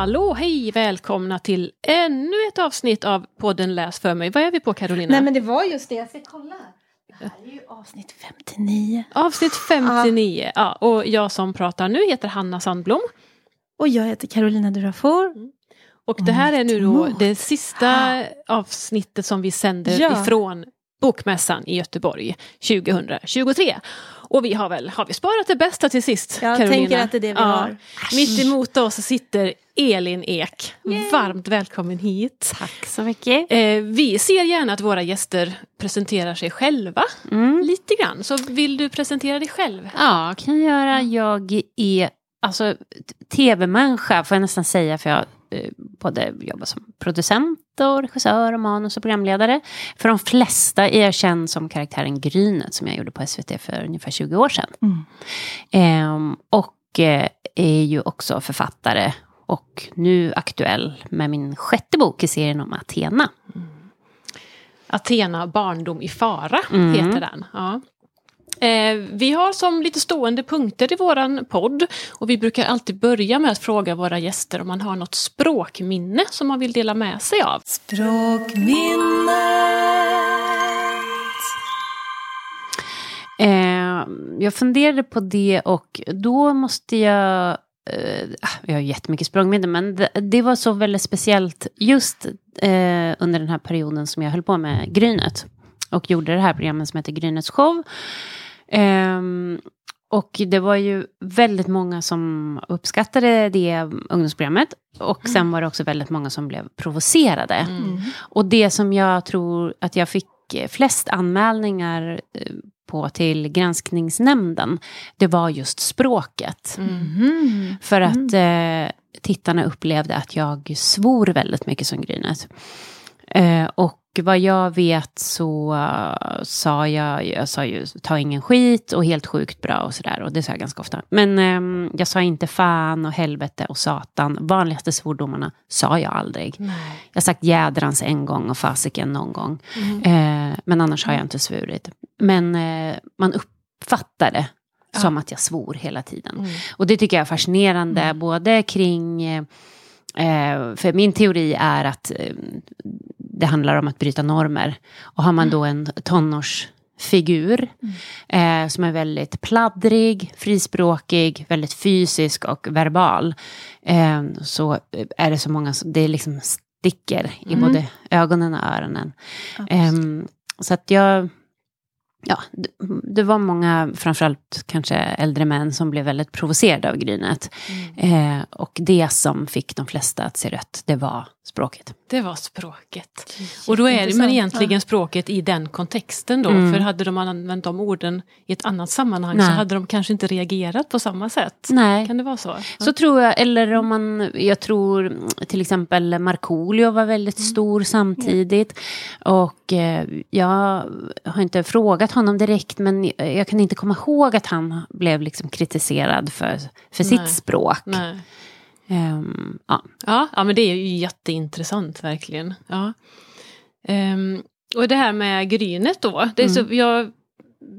hallå, hej, välkomna till ännu ett avsnitt av podden Läs för mig. Vad är vi på Carolina? Nej men det var just det, jag ska kolla. Det här är ju avsnitt 59. Avsnitt 59, ja. och jag som pratar nu heter Hanna Sandblom. Och jag heter Carolina Durafor. Och det här är nu då det sista avsnittet som vi sänder Ja. ifrån Bokmässan i Göteborg 2023. Och vi har väl, har vi sparat det bästa till sist? Jag Carolina? tänker att det är det vi har. Mitt emot oss sitter Elin Ek. Varmt välkommen hit. Tack så mycket. Eh, vi ser gärna att våra gäster presenterar sig själva Mm. lite grann. Så vill du presentera dig själv? Ja, kan jag göra. Jag är alltså tv-människa får jag nästan säga för jag eh, både jobbar som producent och regissör och manus och programledare. För de flesta är jag känd som karaktären Grynet som jag gjorde på SVT för ungefär 20 år sedan. Mm. Ehm, och eh, är ju också författare och nu aktuell med min sjätte bok i serien om Athena. Athena barndom i fara Mm. heter den. Ja. Eh, vi har som lite stående punkter i våran podd och vi brukar alltid börja med att fråga våra gäster om man har något språkminne som man vill dela med sig av. Språkminnet. Eh, jag funderade på det och då måste jag... Eh, jag har jättemycket språngminne, men det, det var så väldigt speciellt just eh, under den här perioden som jag höll på med Grynet. Och gjorde det här programmet som heter Grynets show. Ehm, och det var ju väldigt många som uppskattade det ungdomsprogrammet. Och sen var det också väldigt många som blev provocerade. Mm. Och det som jag tror att jag fick flest anmälningar eh, på till granskningsnämnden, det var just språket. Mhm. För att eh, tittarna upplevde att jag svor väldigt mycket som Grynet. Eh, och vad jag vet så eh, sa jag, jag sa ju ta ingen skit och helt sjukt bra och sådär. Och det sa jag ganska ofta. Men ehm, jag sa inte fan och helvete och satan. Vanligaste svordomarna sa jag aldrig. Jag har sagt jädrans en gång och fasiken någon gång. Eh, men annars har jag inte svurit. Men eh, man uppfattar det som att jag svor hela tiden. Och det tycker jag är fascinerande, både kring... Eh, för min teori är att eh, det handlar om att bryta normer. Och har man då en tonårsfigur eh, som är väldigt pladdrig, frispråkig, väldigt fysisk och verbal. Eh, så är det så många det liksom sticker i både ögonen och öronen. Ehm, så att jag... Ja, det, var många, framförallt kanske äldre män, som blev väldigt provocerade av Grynet. Eh, och det som fick de flesta att se rött, det var språket. Det var språket. Och då är det men egentligen språket i den kontexten då. Mm. För hade de använt de orden i ett annat sammanhang så Nej. hade de kanske inte reagerat på samma sätt. Nej. Kan det vara så? Så tror jag, eller om man, jag tror mm, till exempel Markoolio var väldigt stor samtidigt. Och eh, jag har inte frågat honom direkt, men jag kan inte komma ihåg att han blev liksom kritiserad för, för Nej. sitt språk. Nej. Ehm, ja. Ja, ja, men det är ju jätteintressant verkligen. Ja. Ehm, och det här med Grynet då. Det är så, jag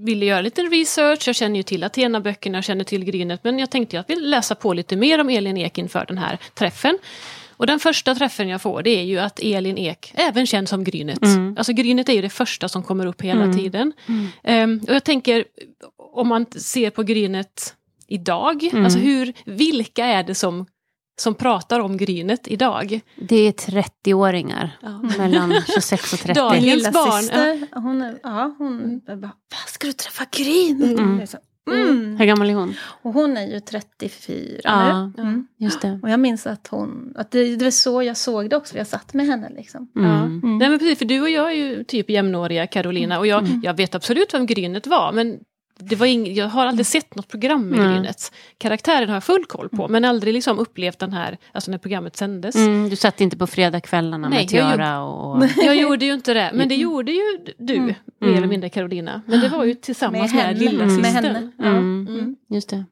ville göra lite research, jag känner ju till Athena-böckerna, jag känner till Grynet, men jag tänkte att jag vill läsa på lite mer om Elin Ek inför den här träffen. Och den första träffen jag får det är ju att Elin Ek, även känd som Grynet, alltså Grynet är ju det första som kommer upp hela tiden. Ehm, och jag tänker, om man ser på Grynet idag, alltså hur, vilka är det som som pratar om Grynet idag. Det är 30-åringar mellan 26 och 30. Dagens Min lilla barn, syster, hon, är, ja, hon bara, "Va, ska du träffa Gryn? Mm. Sa, Mm. Hur gammal är hon? Och hon är ju 34 Ja, nu. Mm. just det. Och jag minns att hon, att det, det var så jag såg det också, jag satt med henne liksom. Mm. Ja. Nej men precis, för du och jag är ju typ jämnåriga Carolina och jag, jag vet absolut vem Grynet var men det var ing, jag har aldrig sett något program med. Grynet. Karaktären har jag full koll på men aldrig liksom upplevt den här, alltså när programmet sändes. Mm, du satt inte på fredagskvällarna med tiara och... Jag gjorde ju inte det, men det gjorde ju du, mer Mm. eller mindre Carolina. Men det var ju tillsammans Med med, henne. lilla Mm. Med systern. Mm, Mm. Just det.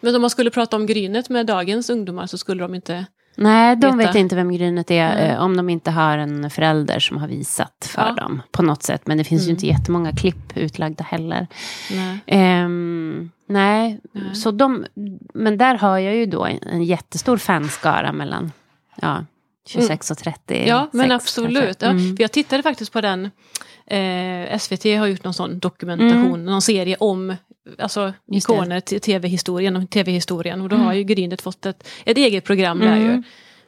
Men om man skulle prata om Grynet med dagens ungdomar så skulle de inte... Nej, de Veta. vet inte vem Grynet är eh, om de inte har en förälder som har visat för Ja. dem på något sätt. Men det finns ju Mm. inte jättemånga klipp utlagda heller. Nej. Ehm, nej, Nej. så de, men där har jag ju då en jättestor fanskara mellan ja, 26 och 30. Ja, men absolut. Ja, Mm. för jag tittade faktiskt på den. Eh, SVT har gjort någon sån dokumentation, någon serie om alltså, Mm. Just ikoner till tv-historien, om tv-historien. Och då har ju Grynet fått ett, ett eget program där Mm. ju.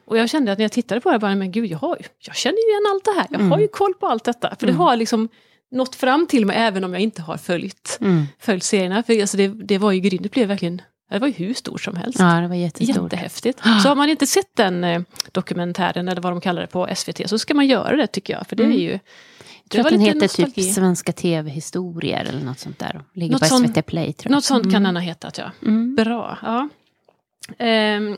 Och jag kände att när jag tittade på det, bara, men gud, jag, har, jag känner ju igen allt det här. Jag har Mm. ju koll på allt detta. För det har liksom nått fram till mig även om jag inte har följt, Mm. följt serierna. För alltså, det, det var ju, Grynet blev verkligen, det var ju hur stort som helst. Ja, det var jättestort. Jättehäftigt. Så har man inte sett den eh, dokumentären, eller vad de kallar det på SVT, så ska man göra det tycker jag. För det är ju... Jag tror att den heter typ nostalgi. Svenska TV-historier eller något sånt där. Ligger Något på sånt- SVT Play tror jag. Något sånt kan den ha hetat, ja. Mm. Bra, ja. Ehm,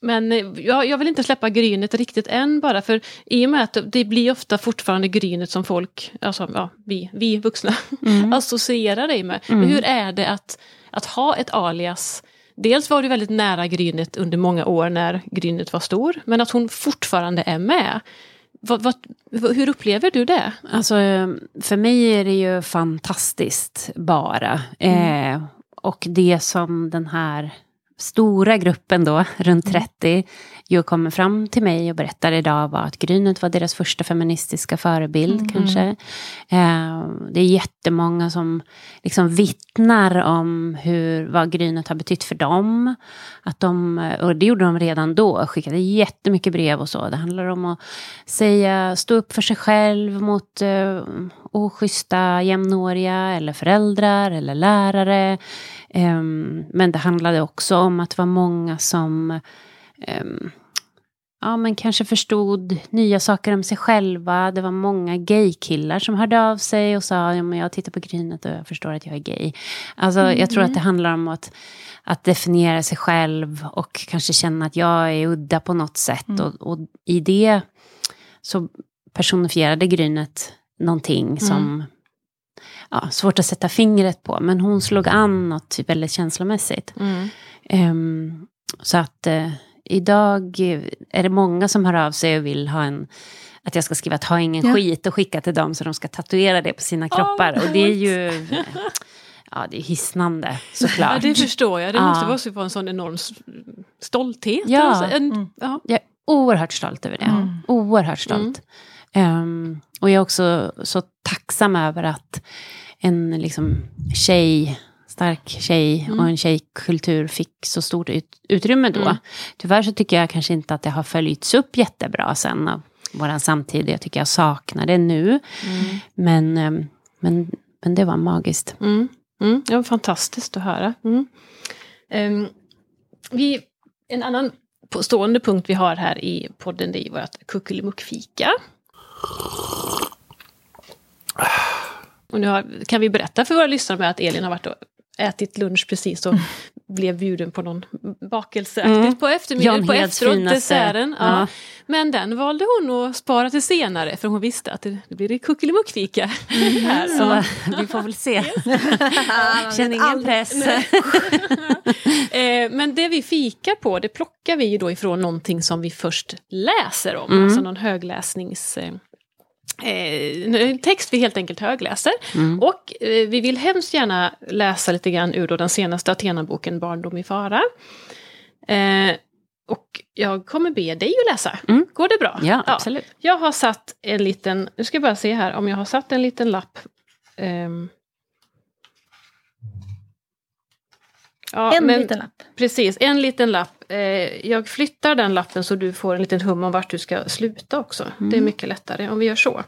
men eh, jag, jag vill inte släppa grynet riktigt än bara, för i och med att det blir ofta fortfarande grynet som folk, alltså ja, vi, vi vuxna, Mm. associerar dig med. Men hur är det att, att ha ett alias? Dels var du väldigt nära grynet under många år när grynet var stor, men att hon fortfarande är med. Vad, vad, hur upplever du det? Alltså, för mig är det ju fantastiskt bara. Eh, och det som den här stora gruppen då, runt 30, ju kommer fram till mig och berättar idag var att Grynet var deras första feministiska förebild kanske. Eh, det är jättemånga som liksom vittnar om hur, vad Grynet har betytt för dem. Att de, och det gjorde de redan då, skickade jättemycket brev och så. Det handlar om att säga, stå upp för sig själv mot eh, oschyssta jämnåriga eller föräldrar eller lärare. Ehm, men det handlade också om att det var många som ehm, ja, men kanske förstod nya saker om sig själva. Det var många gaykillar som hörde av sig och sa ja, men jag tittar på Grynet och jag förstår att jag är gay. Alltså, Jag tror att det handlar om att, att definiera sig själv och kanske känna att jag är udda på något sätt. Och, och i det så personifierade Grynet någonting som ja, svårt att sätta fingret på. Men hon slog an något typ väldigt känslomässigt. Ehm, så att eh, idag är det många som hör av sig och vill ha en att jag ska skriva ta ingen Ja. skit och skicka till dem så de ska tatuera det på sina kroppar. och det är ju ja, det är hisnande Ja, såklart. det förstår jag. Det Ja. måste vara en sån enorm stolthet. Ja. Alltså, En, ja. Jag är oerhört stolt över det. Mm. Oerhört stolt. Ehm, och jag är också så tacksam över att en liksom, tjej, stark tjej och en tjejkultur fick så stort ut, utrymme då. Mm. Tyvärr så tycker jag kanske inte att det har följts upp jättebra sen av våran samtid. Jag tycker jag saknar det nu. Men, ehm, men, men det var magiskt. Mm. Mm. Ja, fantastiskt att höra. Mm. Ehm, vi, en annan stående punkt vi har här i podden det är vårt kuckelimuckfika. Och nu har, kan vi berätta för våra lyssnare med att Elin har varit och ätit lunch precis och blev bjuden på någon bakelseaktigt Mm. på eftermiddagen, på efteråt, desserten. Ja. Ja. Men den valde hon att spara till senare för hon visste att det, det blir det kuckelimuckfika. här. Så vi får väl se. Känn ingen press. Vi fikar på, det plockar vi ju då ifrån någonting som vi först läser om. Mm. Alltså någon högläsnings... Eh, eh, text vi helt enkelt högläser. Mm. Och eh, vi vill hemskt gärna läsa lite grann ur då den senaste Athena-boken Barndom i fara. Eh, och jag kommer be dig att läsa. Mm. Går det bra? Ja, absolut. Jag har satt en liten, nu ska jag bara se här om jag har satt en liten lapp. Ehm. Ja, En men- liten lapp. Precis, en liten lapp. Eh, jag flyttar den lappen så du får en liten hum om vart du ska sluta också. Det är mycket lättare om vi gör så.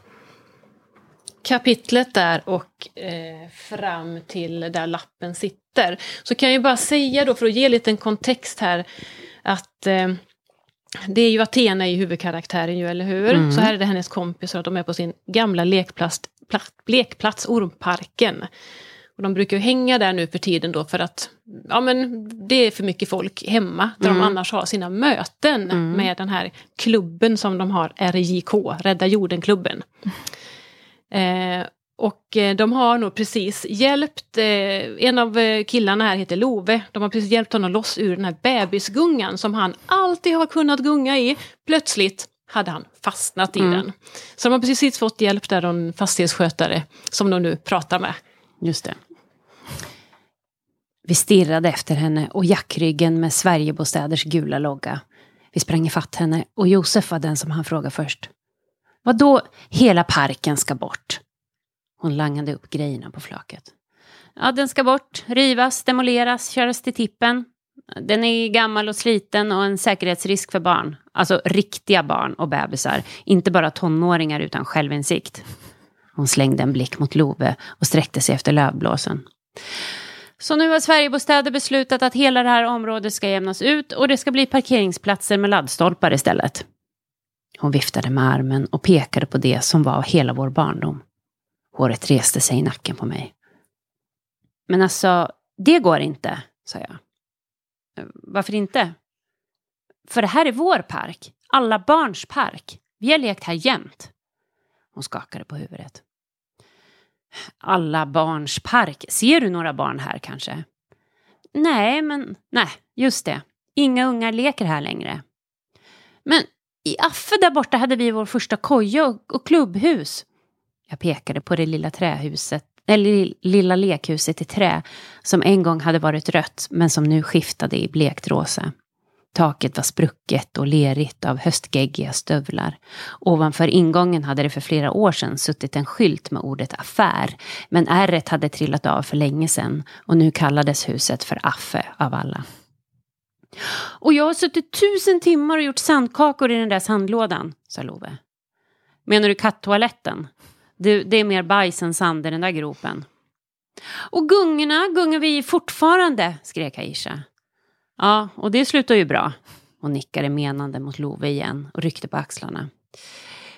Kapitlet där och eh, fram till där lappen sitter. Så kan jag ju bara säga då för att ge en liten kontext här att eh, det är ju Athena i huvudkaraktären ju, eller hur? Så här är det hennes kompisar, att de är på sin gamla lekplats, pla- lekplats Ormparken. Och de brukar ju hänga där nu för tiden då för att ja, men det är för mycket folk hemma där de annars har sina möten med den här klubben som de har, RJK, Rädda jorden-klubben. Eh, och eh, de har nog precis hjälpt, eh, en av eh, killarna här heter Love, de har precis hjälpt honom loss ur den här bebisgungan som han alltid har kunnat gunga i. Plötsligt hade han fastnat i den. Så de har precis fått hjälp där, de fastighetsskötare som de nu pratar med. Just det. Vi stirrade efter henne och jackryggen med Sverigebostäders gula logga. Vi sprang ifatt henne och Josef var den som han frågade först. Vad då hela parken ska bort? Hon langade upp grejerna på flaket. Ja, den ska bort, rivas, demoleras, köras till tippen. Den är gammal och sliten och en säkerhetsrisk för barn. Alltså riktiga barn och bebisar. Inte bara tonåringar utan självinsikt. Hon slängde en blick mot Love och sträckte sig efter lövblåsen. Så nu har Sverigebostäder beslutat att hela det här området ska jämnas ut och det ska bli parkeringsplatser med laddstolpar istället. Hon viftade med armen och pekade på det som var hela vår barndom. Håret reste sig i nacken på mig. Men alltså, det går inte, sa jag. Varför inte? För det här är vår park. Alla barns park. Vi har lekt här jämt. Hon skakade på huvudet. Alla barns park. Ser du några barn här kanske? Nej, men nej, just det. Inga ungar leker här längre. Men i Affe där borta hade vi vår första koja och, och klubbhus. Jag pekade på det lilla trähuset, eller lilla lekhuset i trä som en gång hade varit rött men som nu skiftade i blekt rosa. Taket var sprucket och lerigt av höstgeggiga stövlar. Ovanför ingången hade det för flera år sedan suttit en skylt med ordet affär. Men ärret hade trillat av för länge sedan och nu kallades huset för Affe av alla. Och jag har suttit tusen timmar och gjort sandkakor i den där sandlådan, sa Love. Menar du kattoaletten? Du, det är mer bajs än sand i den där gropen. Och gungorna gungar vi fortfarande, skrek Aisha. Ja, och det slutar ju bra. Hon nickade menande mot Love igen och ryckte på axlarna.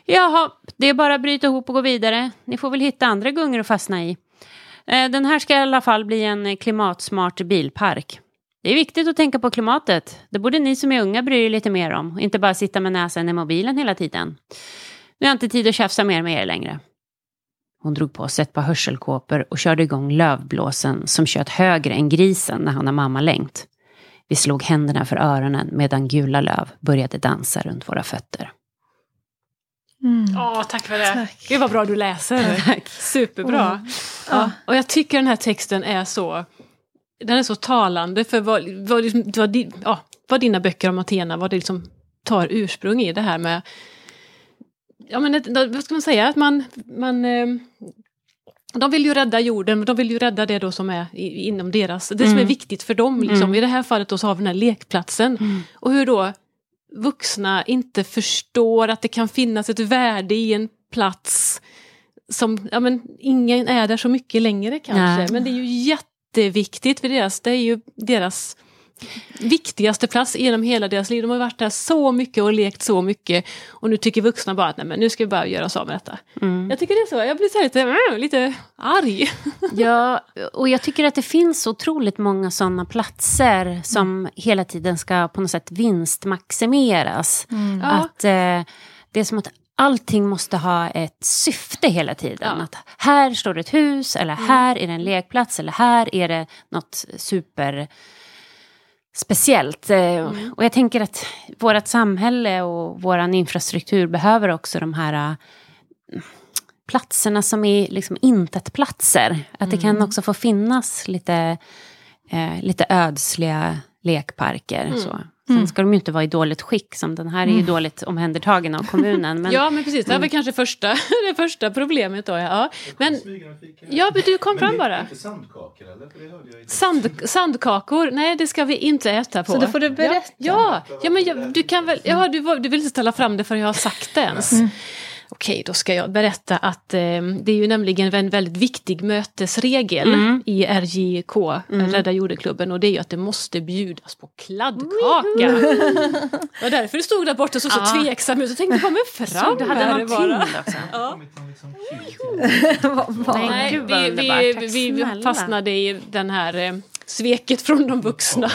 Jaha, det är bara att bryta ihop och gå vidare. Ni får väl hitta andra gungor att fastna i. Eh, den här ska i alla fall bli en klimatsmart bilpark. Det är viktigt att tänka på klimatet. Det borde ni som är unga bry er lite mer om. Inte bara sitta med näsan i mobilen hela tiden. Nu har jag inte tid att tjafsa mer med er längre. Hon drog på sig ett par hörselkåpor och körde igång lövblåsen som kött högre än grisen när han har mamma längt. Vi slog händerna för öronen medan gula löv började dansa runt våra fötter. Mm. Oh, tack för det. Tack. Gud vad bra du läser. Tack. Superbra. Mm. Ja. Och jag tycker den här texten är så den är så talande för vad, vad, liksom, vad, ja, vad dina böcker om Athena, vad det liksom tar ursprung i det här med Ja men vad ska man säga, att man, man eh, de vill ju rädda jorden, men de vill ju rädda det då som är inom deras, det mm. som är mm. viktigt för dem. Liksom. Mm. I det här fallet då så har vi den här lekplatsen. Mm. Och hur då vuxna inte förstår att det kan finnas ett värde i en plats som, ja men ingen är där så mycket längre kanske, Nej. men det är ju jätteviktigt för deras, det är ju deras viktigaste plats genom hela deras liv. De har varit där så mycket och lekt så mycket. Och nu tycker vuxna bara att nej, men nu ska vi bara göra oss av med detta. Mm. Jag tycker det är så, jag blir så lite, äh, lite arg. Ja, och jag tycker att det finns otroligt många sådana platser som mm. hela tiden ska på något sätt vinstmaximeras. Mm. Att eh, det är som att allting måste ha ett syfte hela tiden. Ja. Att här står ett hus, eller mm. här är det en lekplats, eller här är det något super speciellt. Eh, mm. Och jag tänker att vårt samhälle och vår infrastruktur behöver också de här äh, platserna som är liksom intet-platser. Att mm. det kan mm. också få finnas lite, äh, lite ödsliga lekparker. Mm. Så. Sen mm. ska de ju inte vara i dåligt skick, som den här är ju mm. dåligt omhändertagen av kommunen. Men, ja, men precis, det var kanske första, det första problemet då. Ja, men, ja, men du kom fram bara. sandkakor eller? Sand, sandkakor, nej det ska vi inte äta på. Så då får du berätta. Ja, ja, ja men jag, du kan väl, ja, du, du vill inte ställa fram det förrän jag har sagt det ens. Mm. Okej, då ska jag berätta att eh, det är ju nämligen en väldigt viktig mötesregel mm. i RJK, mm. Rädda jordklubben, och det är ju att det måste bjudas på kladdkaka. det var därför du stod där borta och såg så ja. tveksam ut och tänkte komma fram Du hade någon tyngd också. Ja. Nej, vi, vi, vi fastnade i den här eh, sveket från de vuxna.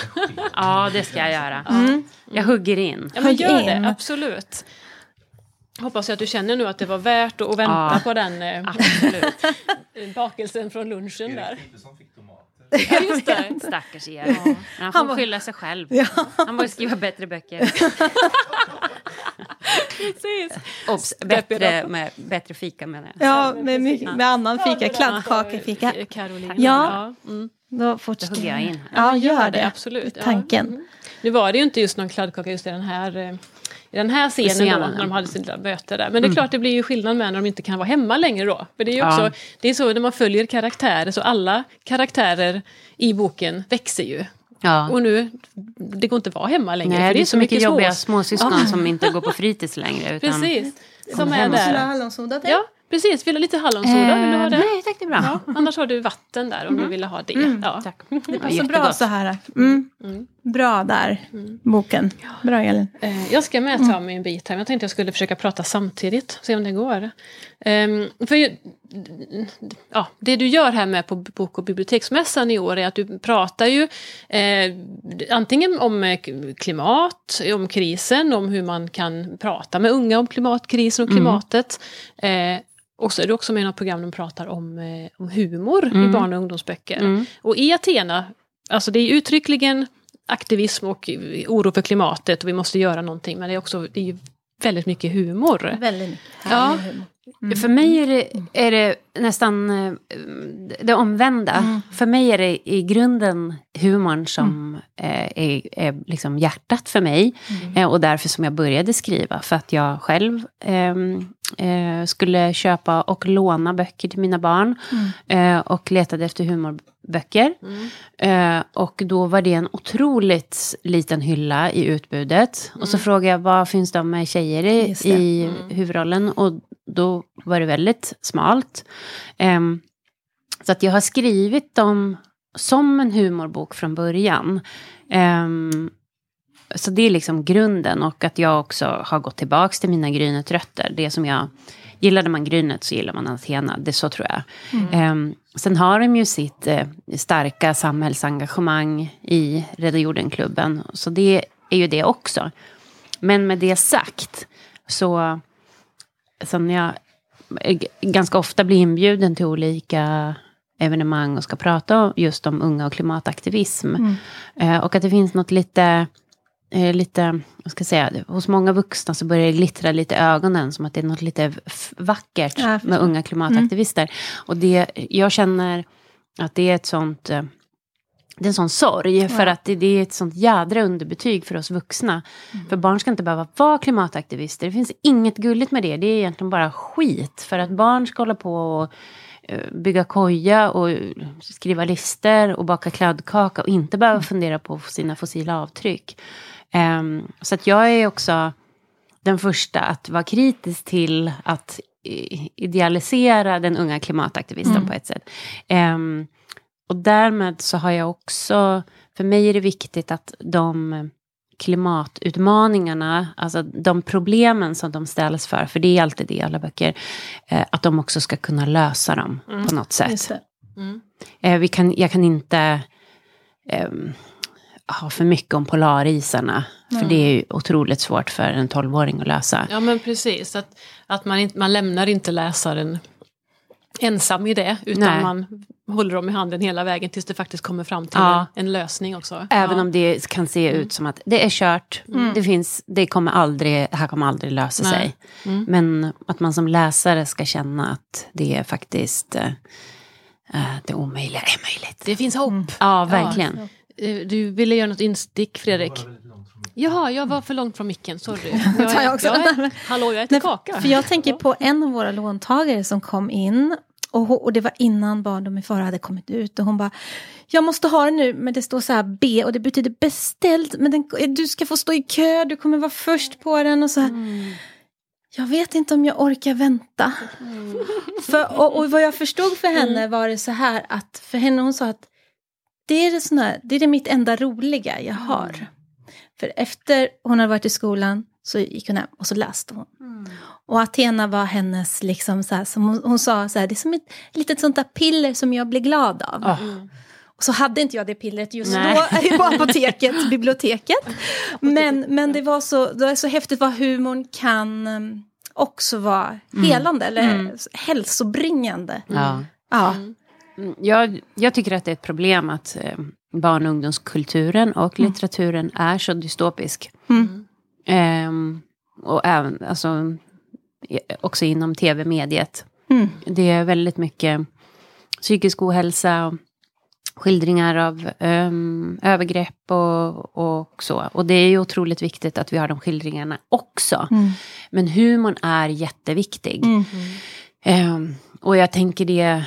ja, det ska jag göra. Mm. Jag hugger in. Ja, men gör det, absolut. Hoppas jag att du känner nu att det var värt att vänta ja, på den eh, bakelsen från lunchen där. Ja, just det. Stackars Erik. Ja. Han får han var... skylla sig själv. Ja. Han måste skriva bättre böcker. Precis. Obs, bättre, med, bättre fika menar jag. Ja, med, med annan fika. Kladdkakefika. Carolina. Ja. Mm. Då fortsätter jag in. Ja, gör det. absolut. Ja. Tanken. Mm. Nu var det ju inte just någon kladdkaka just i den här, eh, i den här scenen, Scenen, då, när de hade sina möte där. Men det är klart det blir ju skillnad med när de inte kan vara hemma längre då. För det är ju också, Ja. det är så när man följer karaktärer, så alla karaktärer i boken växer ju. Ja. Och nu, det går inte att vara hemma längre. Nej, för det är så mycket små- jobbiga småsyskon Ja. som inte går på fritids längre. Utan, Precis, som är hem och Vill du ha där. hallonsoda till? Ja, precis. Vill du ha lite hallonsoda? Vill du ha Eh, det? Nej, tack det är bra. Ja, annars har du vatten där om du vill ha det. ja. Tack. Det Ja, passar bra jättegott. så här. Mm. Bra där, boken. Bra Elin. Eh, Jag ska med ta mig en bit här, men jag tänkte jag skulle försöka prata samtidigt, se om det går. Ehm, för ja, det du gör här med på Bok och biblioteksmässan i år är att du pratar ju eh, antingen om eh, klimat, om krisen, om hur man kan prata med unga om klimatkrisen och klimatet. Eh, och så är du också med i något program där de pratar om, eh, om humor i barn och ungdomsböcker. Mm. Och i Athena, alltså det är uttryckligen aktivism och oro för klimatet och vi måste göra någonting men det är också det är ju väldigt mycket humor. Väldigt mycket Ja. humor. För mig är det, är det nästan eh, det omvända. För mig är det i grunden humorn som eh, är, är liksom hjärtat för mig. Eh, och därför som jag började skriva. För att jag själv ehm, eh, skulle köpa och låna böcker till mina barn. Eh, och letade efter humorböcker. Eh, och då var det en otroligt liten hylla i utbudet. Och så frågade jag, vad finns det med tjejer i, i huvudrollen? Och då var det väldigt smalt. Ehm, så att jag har skrivit dem som en humorbok från början. Ehm, så det är liksom grunden och att jag också har gått tillbaka till mina Grynet-rötter. Det som jag, gillade man Grynet så gillar man Athena, det så tror jag. Ehm, sen har de ju sitt eh, starka samhällsengagemang i Rädda Jorden-klubben. Så det är ju det också. Men med det sagt så sen jag eh, ganska ofta blir inbjuden till olika evenemang och ska prata just om unga och klimataktivism. Eh, och att det finns något lite, eh, lite, vad ska jag säga, hos många vuxna så börjar det glittra lite i ögonen som att det är något lite vackert Ja, med unga klimataktivister. Och det, jag känner att det är ett sånt eh, det är en sån sorg, för att det, det är ett sånt jädra underbetyg för oss vuxna. För barn ska inte behöva vara klimataktivister. Det finns inget gulligt med det. Det är egentligen bara skit. För att barn ska hålla på och eh, bygga koja och skriva lister och baka kladdkaka och inte behöva fundera på sina fossila avtryck. Ehm, så att jag är också den första att vara kritisk till att idealisera den unga klimataktivisten på ett sätt. Ehm, och därmed så har jag också, för mig är det viktigt att de klimatutmaningarna, alltså de problemen som de ställs för, för det är alltid det i alla böcker, eh, att de också ska kunna lösa dem på något sätt. Mm. Eh, vi kan, jag kan inte ehm, ha för mycket om polarisarna. För det är ju otroligt svårt för en tolvåring att lösa. Ja men precis, att, att man, inte, man lämnar inte läsaren ensam i det utan Nej. man håller dem i handen hela vägen tills det faktiskt kommer fram till Ja. en, en lösning också. Även ja. om det kan se ut som att det är kört, det, finns, det, kommer aldrig, här kommer aldrig lösa Nej. sig. Men att man som läsare ska känna att det är faktiskt eh, eh, det omöjliga är möjligt. Det finns hopp. Ja, verkligen. Eh, Du ville göra något instick Fredrik? Jaha, jag var för långt från micken, sorry. Jag, tar jag också. är, hallå, jag äter Nej, kaka. För jag tänker på en av våra låntagare som kom in. Och, och det var innan Barndom i fara hade kommit ut. Och hon bara, jag måste ha den nu, men det står så här B och det betyder beställt. Men den, du ska få stå i kö, du kommer vara först på den. Och så här. Jag vet inte om jag orkar vänta. För, och, och vad jag förstod för henne var det så här att, för henne hon sa att det är det, sån här, det är det mitt enda roliga jag har. För efter hon hade varit i skolan så gick hon hem och så läste hon. Och Athena var hennes, liksom så här, som hon, hon sa, så här, det är som ett litet sånt där piller som jag blir glad av. Och så hade inte jag det pillret just Nej. då på apoteket, biblioteket. Men, men det, var så, det var så häftigt vad humorn kan um, också vara helande eller hälsobringande. Ja. Ja. Mm, Jag, jag tycker att det är ett problem att eh, barn och ungdomskulturen och litteraturen är så dystopisk. Mm. Ehm, och även, alltså, också inom tv-mediet. Mm. Det är väldigt mycket psykisk ohälsa skildringar av um, övergrepp och, och så. Och det är ju otroligt viktigt att vi har de skildringarna också. Mm. Men humorn är jätteviktig. Mm. Um, och jag tänker det,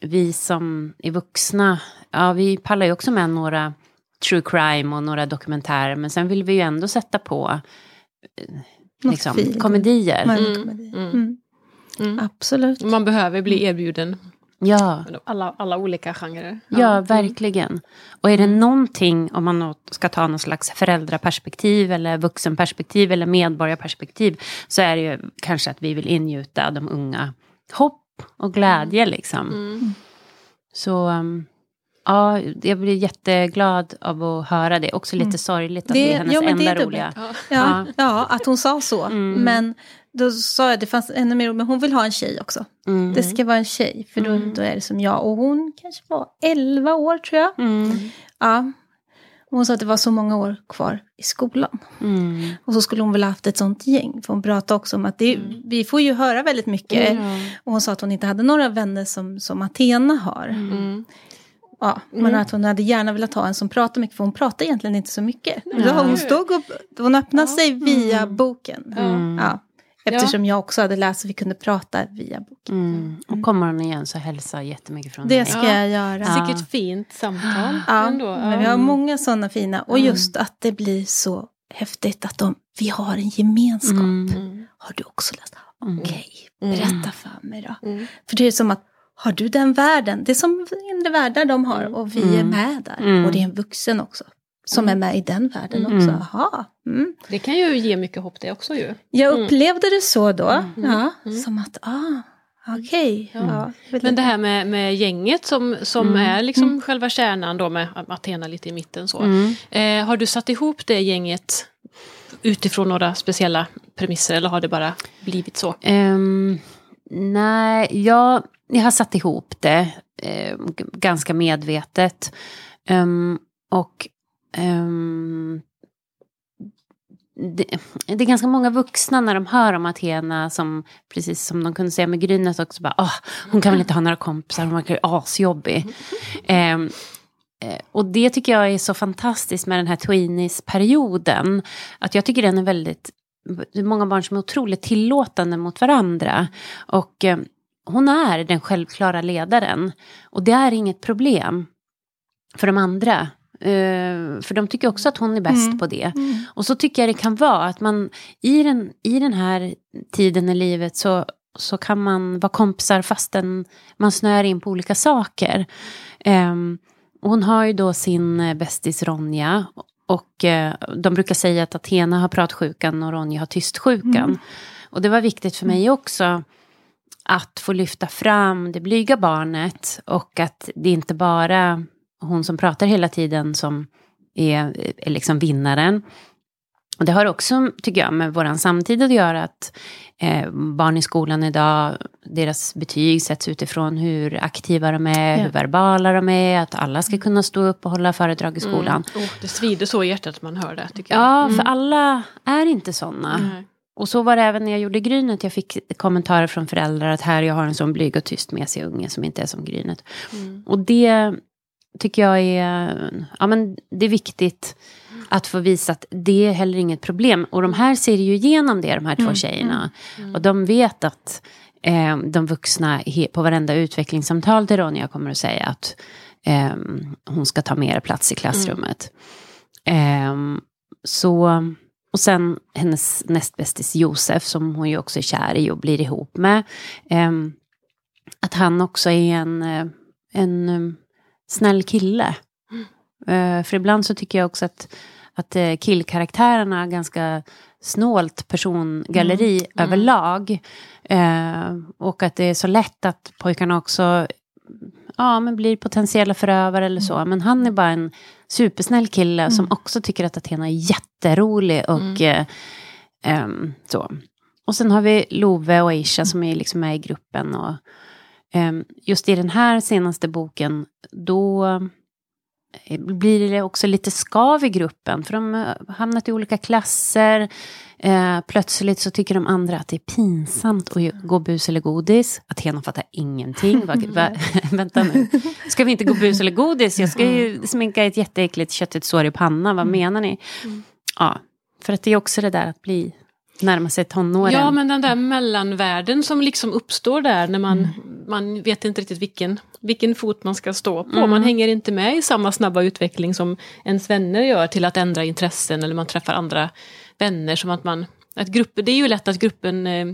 vi som är vuxna, ja vi pallar ju också med några true crime och några dokumentärer. Men sen vill vi ju ändå sätta på eh, liksom, feel. komedier. Mm. Mm. Mm. Mm. Absolut. Man behöver bli erbjuden Ja. alla, alla olika genrer. Ja, verkligen. Och är det någonting, om man ska ta någon slags föräldraperspektiv eller vuxenperspektiv eller medborgarperspektiv, så är det ju kanske att vi vill ingjuta de unga hopp och glädje liksom. Mm. Så um, ja, jag blir jätteglad av att höra det. Också lite Mm. sorgligt att Det- det, är hennes ja, men det är enda dubbelt. roliga. Ja. Ja, ja, att hon sa så. Mm. Men då sa jag, det fanns ännu mer, men hon vill ha en tjej också. Mm. Det ska vara en tjej, för då, Mm. då är det som jag. Och hon kanske var 11 år tror jag. Mm. Ja. Och hon sa att det var så många år kvar i skolan. Mm. Och så skulle hon väl haft ett sånt gäng. För hon pratade också om att det, Mm. vi får ju höra väldigt mycket. Ja. Och hon sa att hon inte hade några vänner som, som Athena har. Mm. Ja, men att hon hade gärna velat ha en som pratar mycket, för hon pratar egentligen inte så mycket. Ja. Hon stod upp, hon öppnade sig via boken. Mm. Ja, eftersom jag också hade läst och vi kunde prata via boken. Mm. Och kommer hon igen så hälsa jättemycket från Det mig. ska Ja. jag göra. Ja. Vilket fint samtal. Ja, ändå. men vi har många sådana fina. Och just att det blir så häftigt att de, vi har en gemenskap. Mm. Mm. Har du också läst? Mm. Okej, Mm. berätta för mig då. Mm. För det är som att, har du den världen? Det är som inre världar de har och vi är Mm. med där. Mm. Och det är en vuxen också. Som är med i den världen Mm. också. Aha. Mm. Det kan ju ge mycket hopp det också ju. Jag Mm. upplevde det så då. Mm. Ja, Mm. Som att, ah, okej. Ja. Ja. Men det här med, med gänget som, som Mm. är liksom själva kärnan då med Athena lite i mitten så. Mm. Eh, har du satt ihop det gänget utifrån några speciella premisser eller har det bara blivit så? Ehm, nej, jag, jag har satt ihop det eh, ganska medvetet. Ehm, och Um, det, det är ganska många vuxna när de hör om Athena som, precis som de kunde säga med Grynet också, bara, oh, hon kan väl inte ha några kompisar, hon verkar ju asjobbig. Um, och det tycker jag är så fantastiskt med den här tweenies-perioden. Att jag tycker den är väldigt det är många barn som är otroligt tillåtande mot varandra. Och eh, hon är den självklara ledaren. Och det är inget problem för de andra. Eh, för de tycker också att hon är bäst Mm. på det. Mm. Och så tycker jag det kan vara att man i den, i den här tiden i livet så, så kan man vara kompisar fastän man snöar in på olika saker. Och hon har ju då sin eh, bästis Ronja. Och eh, de brukar säga att Athena har pratsjukan och Ronja har tystsjukan. Mm. Och det var viktigt för mig också att få lyfta fram det blyga barnet. Och att det inte bara hon som pratar hela tiden som är, är liksom vinnaren. Och det har också, tycker jag, med vår samtid att göra att eh, barn i skolan idag, deras betyg sätts utifrån hur aktiva de är, Ja. hur verbala de är, att alla ska kunna stå upp och hålla föredrag i skolan. Mm. Oh, det svider så i hjärtat att man hör det tycker jag. Ja, för alla är inte sådana. Nej. Och så var det även när jag gjorde Grynet. Jag fick kommentarer från föräldrar att här jag har en sån blyg och tyst med sig unge som inte är som Grynet. Mm. Och det tycker jag är, ja, men det är viktigt att få visa att det är heller inget problem. Och de här ser ju igenom det, de här två Mm, tjejerna. Och de vet att eh, de vuxna på varenda utvecklingssamtal till Ronja kommer att säga att eh, hon ska ta mer plats i klassrummet. Eh, så, och sen hennes nästbästis Josef, som hon ju också är kär i och blir ihop med. Eh, att han också är en, eh, en eh, snäll kille. Eh, för ibland så tycker jag också att, att eh, killkaraktärerna ganska snålt persongalleri Mm. överlag. Eh, och att det är så lätt att pojkarna också ja, men blir potentiella förövare eller så. Men han är bara en supersnäll kille som också tycker att Athena är jätterolig. Och, eh, ehm, så. och sen har vi Love och Aisha som är liksom med i gruppen. Och, just i den här senaste boken, då eh, blir det också lite skav i gruppen. För de har hamnat i olika klasser. Eh, plötsligt så tycker de andra att det är pinsamt att gå bus eller godis. Athena fattar ingenting. Va, va, vänta nu, ska vi inte gå bus eller godis? Jag ska ju sminka ett jätteäckligt köttigt sår i pannan. Vad menar ni? Ja, för att det är också det där att bli närma sig tonåren. Ja, men den där mellanvärlden som liksom uppstår där när man, man vet inte riktigt vilken, vilken fot man ska stå på. Man hänger inte med i samma snabba utveckling som ens vänner gör till att ändra intressen eller man träffar andra vänner. Som att man, att gruppen, det är ju lätt att gruppen eh,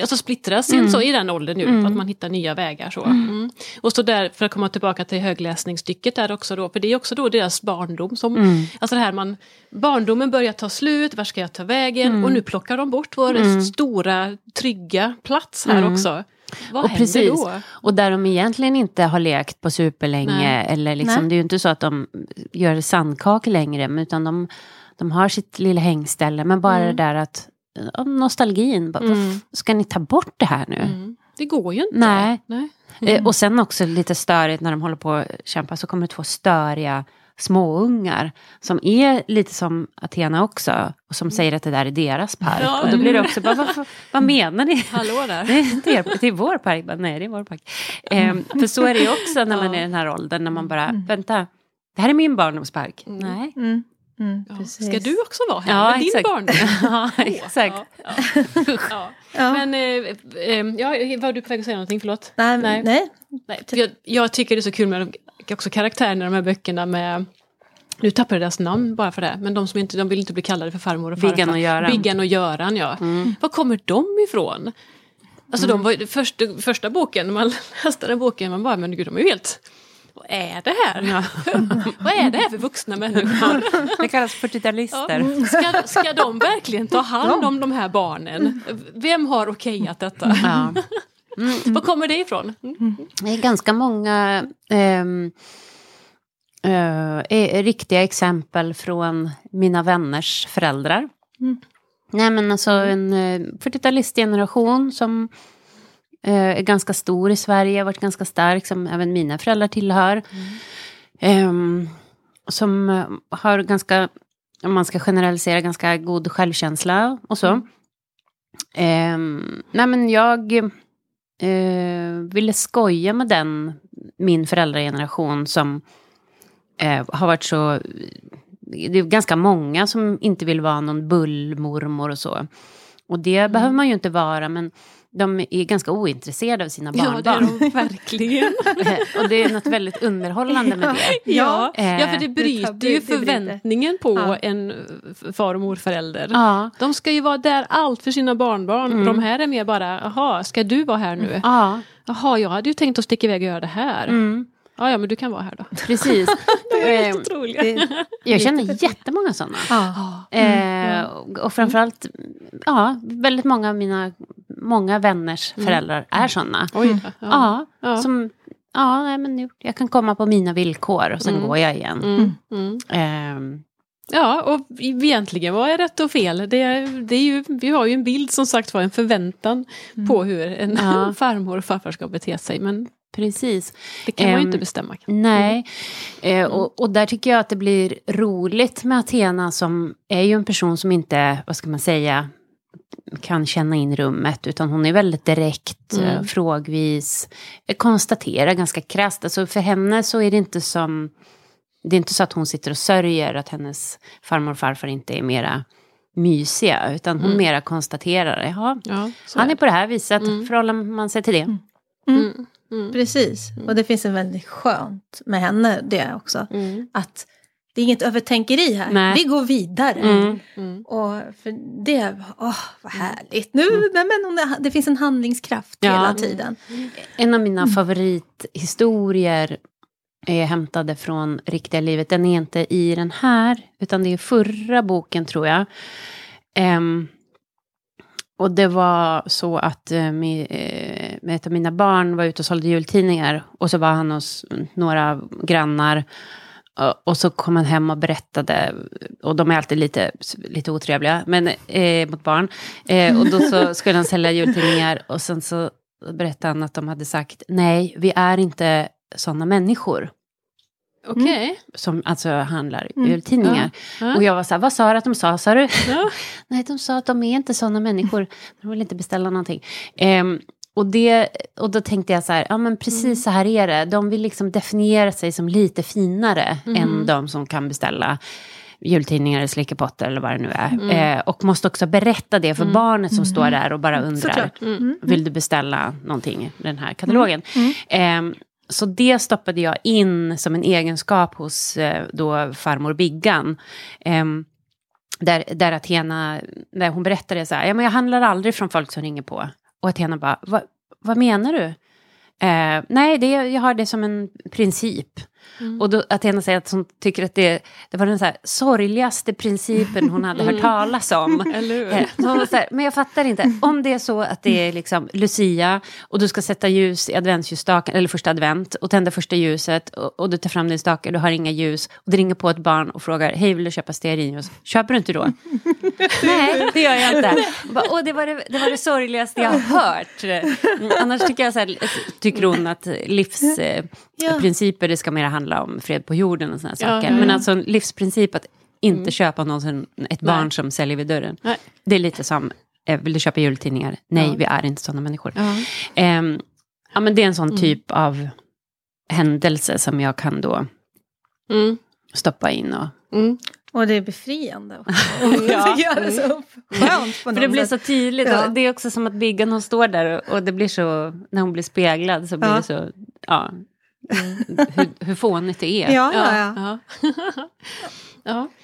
alltså splittras mm. så i den åldern nu, mm. att man hittar nya vägar. Så. Mm. Och så där, för att komma tillbaka till högläsningsstycket där också då, för det är också då deras barndom som, Mm. alltså det här man, barndomen börjar ta slut, var ska jag ta vägen? Och nu plockar de bort vår stora, trygga plats här också. Vad Och händer precis. då? Och där de egentligen inte har lekt på superlänge. Nej. Eller liksom, Nej. det är ju inte så att de gör sandkakor längre. Utan de, de har sitt lilla hängställe. Men bara det där att ja, nostalgin. Bara, Mm. "Varför Ska ni ta bort det här nu? Mm. Det går ju inte. Nej. Nej. Eh, och sen också lite störigt när de håller på att kämpa så kommer det två störiga småungar som är lite som Athena också och som säger att det där är deras park. Ja, och då blir det också, bara, vad, vad menar ni? Hallå där. Det är inte er, det är vår park. Bara, Nej, det är vår park. Ehm, för så är det ju också när man är i den här åldern, när man bara, vänta, det här är min barndomspark. Nej. Mm. Mm, Ja. Ska du också vara här Ja, med din barndom? ja, exakt. Ja, ja. Men, eh, eh, ja, var du på väg att säga någonting? Förlåt. Nej, Nej. nej. Nej, jag, jag tycker det är så kul med de, också karaktärerna i de här böckerna med nu tappar jag deras namn bara för det, men de som inte, de vill inte bli kallade för farmor och farfar. Biggan och Göran. Biggan och Göran, ja. Var kommer de ifrån? Alltså de var ju, första, första boken, när man läste den boken, man bara, men gud de är ju helt... Vad är det här? Vad är det här för vuxna människor? Det kallas 40-talister. Ska, ska de verkligen ta hand om de här barnen? Vem har okejat detta? Ja. Var kommer det ifrån? Det är ganska många ehm, eh, eh, riktiga exempel från mina vänners föräldrar. Nej men alltså en eh, 40-talistgeneration som är ganska stor i Sverige, har varit ganska stark, som även mina föräldrar tillhör. Ehm, som eh, har ganska, om man ska generalisera, ganska god självkänsla och så. Ehm, nej men jag eh, ville skoja med den, min föräldrageneration som eh, har varit så... Det är ganska många som inte vill vara någon bullmormor och så. Och det behöver man ju inte vara, men de är ganska ointresserade av sina Ja, barnbarn. det är de verkligen. Och det är något väldigt underhållande med det. Ja, Eh, ja, för det bryter det ju förväntningen på Ja. en far och morförälder. Ja, De ska ju vara där allt för sina barnbarn. De här är mer bara, jaha, ska du vara här nu? ja Jaha, jag hade ju tänkt att sticka iväg och göra det här. mm, Ja, ja, men du kan vara här då. precis. Eh, Otroliga. det- jag känner jättemånga sådana. Ja. Eh, och- och framförallt, ja, väldigt många av mina många vänners föräldrar är sådana. Oj. Ja, Ja. som, ja, nej, men nu- jag kan komma på mina villkor och sen Mm. går jag igen. Mm, mm. Ehm, Ja, och egentligen vad är rätt och fel? Det är, det är ju, vi har ju en bild som sagt var en förväntan på hur en Ja. farmor och farfar ska bete sig. Men precis. det kan man ju Ehm, inte bestämma. Nej, eh, och, och där tycker jag att det blir roligt med Athena som är ju en person som inte, vad ska man säga, kan känna in rummet, utan hon är väldigt direkt, Mm. eh, frågvis, eh, konstaterar ganska krasst. Alltså för henne så är det inte som, det är inte så att hon sitter och sörjer att hennes farmor och farfar inte är mera mysiga, utan hon Mm. mera konstaterar, jaha, Ja, han är är på det här viset, Mm. förhåller man sig till det. Mm. Mm, mm, Precis, och det finns en väldigt skönt med henne det också. mm, Att det är inget övertänkeri här, Nej. vi går vidare. Mm. mm. Och för det, åh vad härligt. Nu, men, men det finns en handlingskraft Ja. hela tiden. En av mina favorithistorier är hämtade från riktiga livet. Den är inte i den här, utan det är förra boken tror jag. Ehm, och det var så att eh, mi, eh, ett av mina barn var ute och sålde jultidningar. Och så var han hos några grannar. Och- Och så kom han hem och berättade, och de är alltid lite, lite otrevliga men, eh, mot barn. Eh, och då så skulle han sälja jultidningar och sen så berättade han att de hade sagt nej, vi är inte sådana människor. Okej. som alltså handlar Mm. jultidningar. Ja. Och jag var så här, vad sa du att de sa, sa du? Ja. Nej, de sa att de är inte sådana människor. De vill inte beställa någonting. Ehm, och, det, och då tänkte jag så här, ja men precis Mm. så här är det. De vill liksom definiera sig som lite finare Mm. än de som kan beställa jultidningar eller slickepotter eller vad det nu är. Mm. Eh, och måste också berätta det för barnet som står där och bara undrar. Mm. Vill du beställa någonting i den här katalogen? Mm. Så det stoppade jag in som en egenskap hos eh, då farmor Biggan. Ehm, där, där Athena, där hon berättade så här, ja men jag handlar aldrig från folk som ringer på. Och Athena bara, Va, vad menar du? Eh, nej, det, jag har det som en princip. Mm. Och då Athena säger att hon tycker att det, det var den så här sorgligaste principen hon hade hört talas om. Eh, här, men jag fattar inte, om det är så att det är liksom Lucia och du ska sätta ljus i adventsljusstaken, eller första advent och tända första ljuset och, och du tar fram din stake och du har inga ljus och det ringer på ett barn och frågar, hej vill du köpa stearinljus? Köper du inte då? Nej, det gör jag inte. Och det, var det, det var det sorgligaste jag har hört. Mm, annars tycker, jag så här, tycker hon att livsprinciper, det ska mer handla om fred på jorden och sådana Ja, saker. ja, Men alltså en livsprincip att inte köpa någonsin ett barn Nej. som säljer vid dörren. Nej. Det är lite som, eh, vill du köpa jultidningar? Nej, Ja. vi är inte sådana människor. Ja. Ehm, ja, men det är en sån Mm. typ av händelse som jag kan då Mm. stoppa in. Och, Mm. Och det är befriande också. Ja. Det så skönt på för det blir så tydligt. Ja. Och det är också som att Biggan hon står där och, och det blir så, när hon blir speglad så blir Ja. det så, ja, hur, hur fånigt det är. Ja, ja, ja. Ja. ja.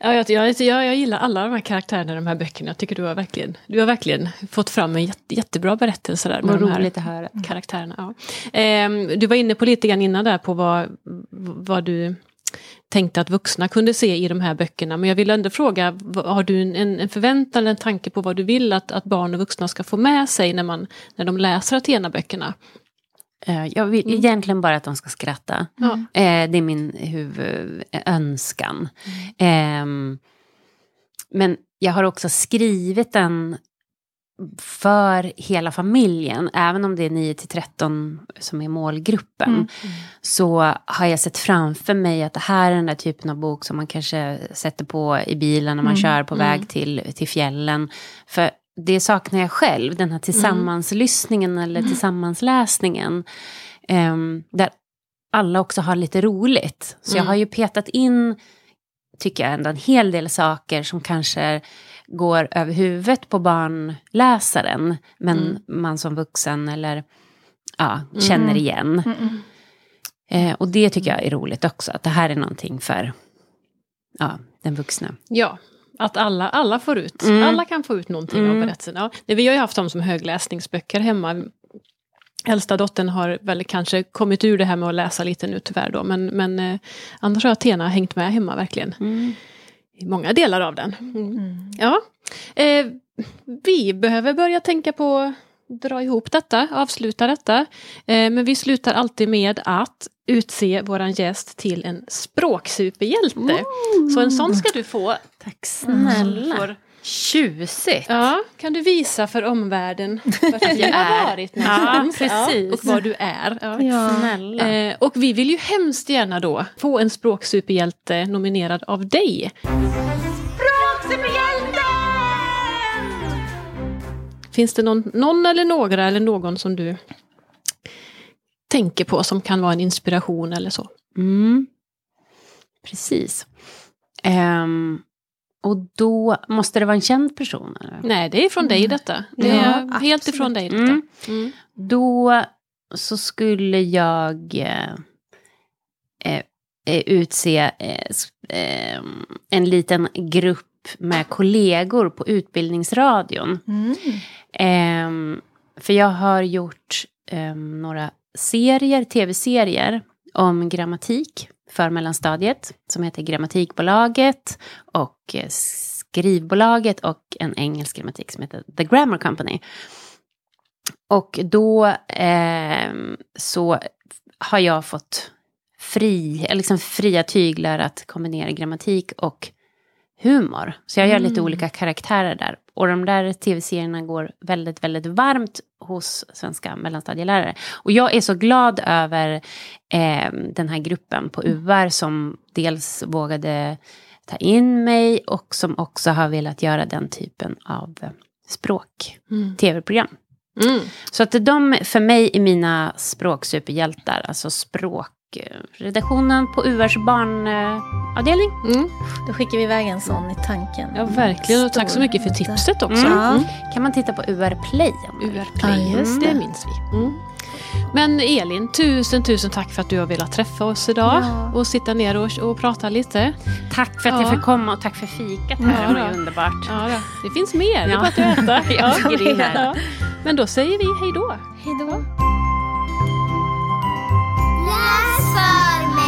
Ja, jag, jag, jag, jag gillar alla de här karaktärerna i de här böckerna. Jag tycker du har verkligen, du har verkligen fått fram en jätte, jättebra berättelse där med Vad de här att höra. karaktärerna. Ja. Ehm, du var inne på lite grann innan där på vad, vad du tänkte att vuxna kunde se i de här böckerna. Men jag vill ändå fråga, har du en, en förväntan eller en tanke på vad du vill att, att barn och vuxna ska få med sig när, man, när de läser Athena-böckerna? Eh, Jag vill Mm. egentligen bara att de ska skratta. Eh, det är min huvudönskan. Ehm, men jag har också skrivit den för hela familjen, även om det är 9 till 13 som är målgruppen. Mm. Så har jag sett framför mig att det här är den där typen av bok som man kanske sätter på i bilen när man Mm. kör på Mm. väg till, till fjällen. För det saknar jag själv, den här tillsammanslyssningen eller tillsammansläsningen. Ehm, där alla också har lite roligt. Så jag Mm. har ju petat in, tycker jag ändå, en hel del saker som kanske går över huvudet på barnläsaren. Men Mm. man som vuxen eller ja, känner igen. Mm, mm. Eh, och det tycker jag är roligt också, att det här är någonting för ja, den vuxna. Ja, att alla, alla får ut, Mm. alla kan få ut någonting av Mm. berättelsen. Ja, vi har ju haft dem som högläsningsböcker hemma. Äldsta dottern har väl kanske kommit ur det här med att läsa lite nu tyvärr då, men, men eh, annars har Athena hängt med hemma verkligen. I många delar av den. Mm. Mm. Ja. Eh, vi behöver börja tänka på dra ihop detta, avsluta detta. Eh, men vi slutar alltid med att utse våran gäst till en språksuperhjälte. Så en sån ska du få. Tack Snälla. Får- Tjusigt. Ja, kan du visa för omvärlden vart vi har varit någonstans? Ja, precis. och vad du är. Ja. Ja. Snälla. Eh, och vi vill ju hemskt gärna då få en språksuperhjälte nominerad av dig. Finns det någon, någon eller några eller någon som du tänker på som kan vara en inspiration eller så? Mm. Precis. Ehm, och då måste det vara en känd person? Eller? Nej, det är från dig detta. Det Ja, är helt absolut. ifrån dig detta. Mm. Mm. Då så skulle jag eh, eh, utse eh, s- eh, en liten grupp med kollegor på Utbildningsradion. Mm. Ehm, för jag har gjort ehm, några serier, tv-serier om grammatik för mellanstadiet som heter Grammatikbolaget och eh, Skrivbolaget och en engelsk grammatik som heter The Grammar Company. Och då eh, så har jag fått fri, eller liksom fria tyglar att kombinera grammatik och humor. Så jag gör lite Mm. olika karaktärer där. Och de där tv-serierna går väldigt, väldigt varmt hos svenska mellanstadielärare. Och jag är så glad över eh, den här gruppen på UR som dels vågade ta in mig och som också har velat göra den typen av eh, språk, Mm. tv-program. Mm. Så att de för mig är mina språksuperhjältar, alltså språkredaktionen på URs barnavdelning. Mm. Då skickar vi iväg en sån i tanken. Ja, verkligen. Och tack så mycket för tipset också. Mm. Mm. Kan man titta på UR Play. UR Play, Ja, just det. det. minns vi. Mm. Men Elin, tusen tusen tack för att du har velat träffa oss idag Ja. och sitta ner och, och prata lite. Tack för att jag Ja. fick komma och tack för fikat här. Ja, det var ju underbart. Ja, då. Det finns mer, det är Ja. bara att äta. Jag här. Men då säger vi hej då. Hej då. Sorry.